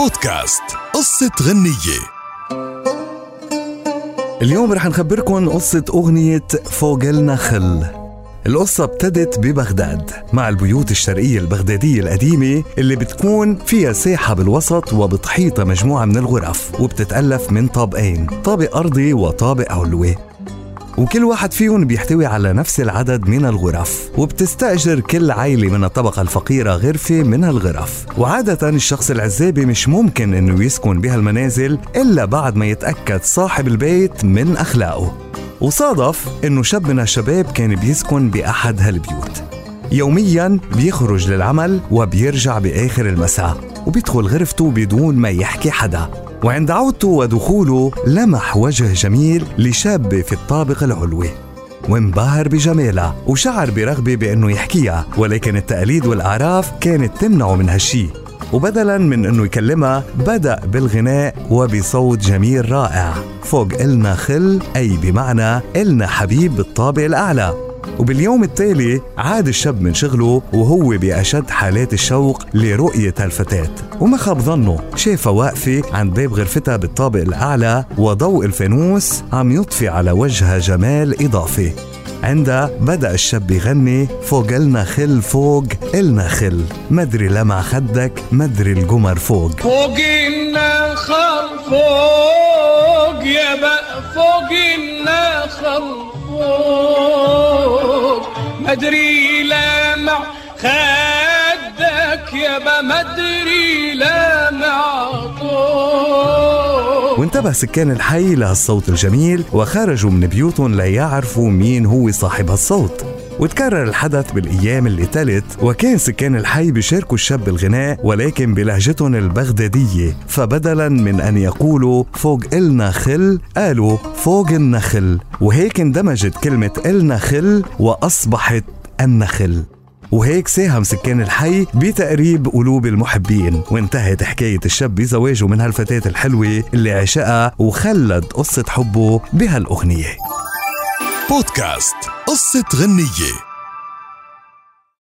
بودكاست قصة غنية. اليوم رح نخبركن قصة أغنية فوق النخل. القصة ابتدت ببغداد مع البيوت الشرقية البغدادية القديمة اللي بتكون فيها ساحة بالوسط وبتحيطها مجموعة من الغرف وبتتألف من طابقين طابق أرضي وطابق علوي. وكل واحد فيهم بيحتوي على نفس العدد من الغرف وبتستأجر كل عائلة من الطبقة الفقيرة غرفة من الغرف. وعادة الشخص العزابي مش ممكن إنه يسكن بهالمنازل إلا بعد ما يتأكد صاحب البيت من أخلاقه. وصادف إنه شاب من الشباب كان بيسكن بأحد هالبيوت. يوميا بيخرج للعمل وبيرجع بآخر المساء وبيدخل غرفته بدون ما يحكي حدا. وعند عودته ودخوله لمح وجه جميل لشابة في الطابق العلوي. وانبهر بجمالها وشعر برغبة بأنه يحكيها ولكن التقاليد والأعراف كانت تمنعه من هالشي وبدلا من أنه يكلمها بدأ بالغناء وبصوت جميل رائع. فوق إلنا خل أي بمعنى إلنا حبيب بالطابق الأعلى. وباليوم التالي عاد الشاب من شغله وهو بأشد حالات الشوق لرؤية الفتاة. وما خاب ظنه شافها واقفة عند باب غرفتها بالطابق الأعلى وضوء الفانوس عم يضفي على وجهها جمال إضافي. عندها بدأ الشاب يغني فوق إلنا خل فوق إلنا خل. مدري لمع خدك مدري القمر فوق. فوق النخل فوق يا بقى فوق النخل فوق. مدري لمع خدك يا مدري لمع وانتبه سكان الحي لهالصوت الجميل وخرجوا من بيوتهم ليعرفوا مين هو صاحب هالصوت وتكرر الحدث بالأيام اللي تلت وكان سكان الحي بيشاركوا الشاب بالغناء ولكن بلهجتهم البغدادية. فبدلا من أن يقولوا فوق إلنا خل قالوا فوق النخل. وهيك اندمجت كلمة إلنا خل وأصبحت النخل. وهيك ساهم سكان الحي بتقريب قلوب المحبين. وانتهت حكاية الشاب بزواجه من هالفتاة الحلوة اللي عشقها وخلد قصة حبه بهالأغنية. بودكاست. قصة غنية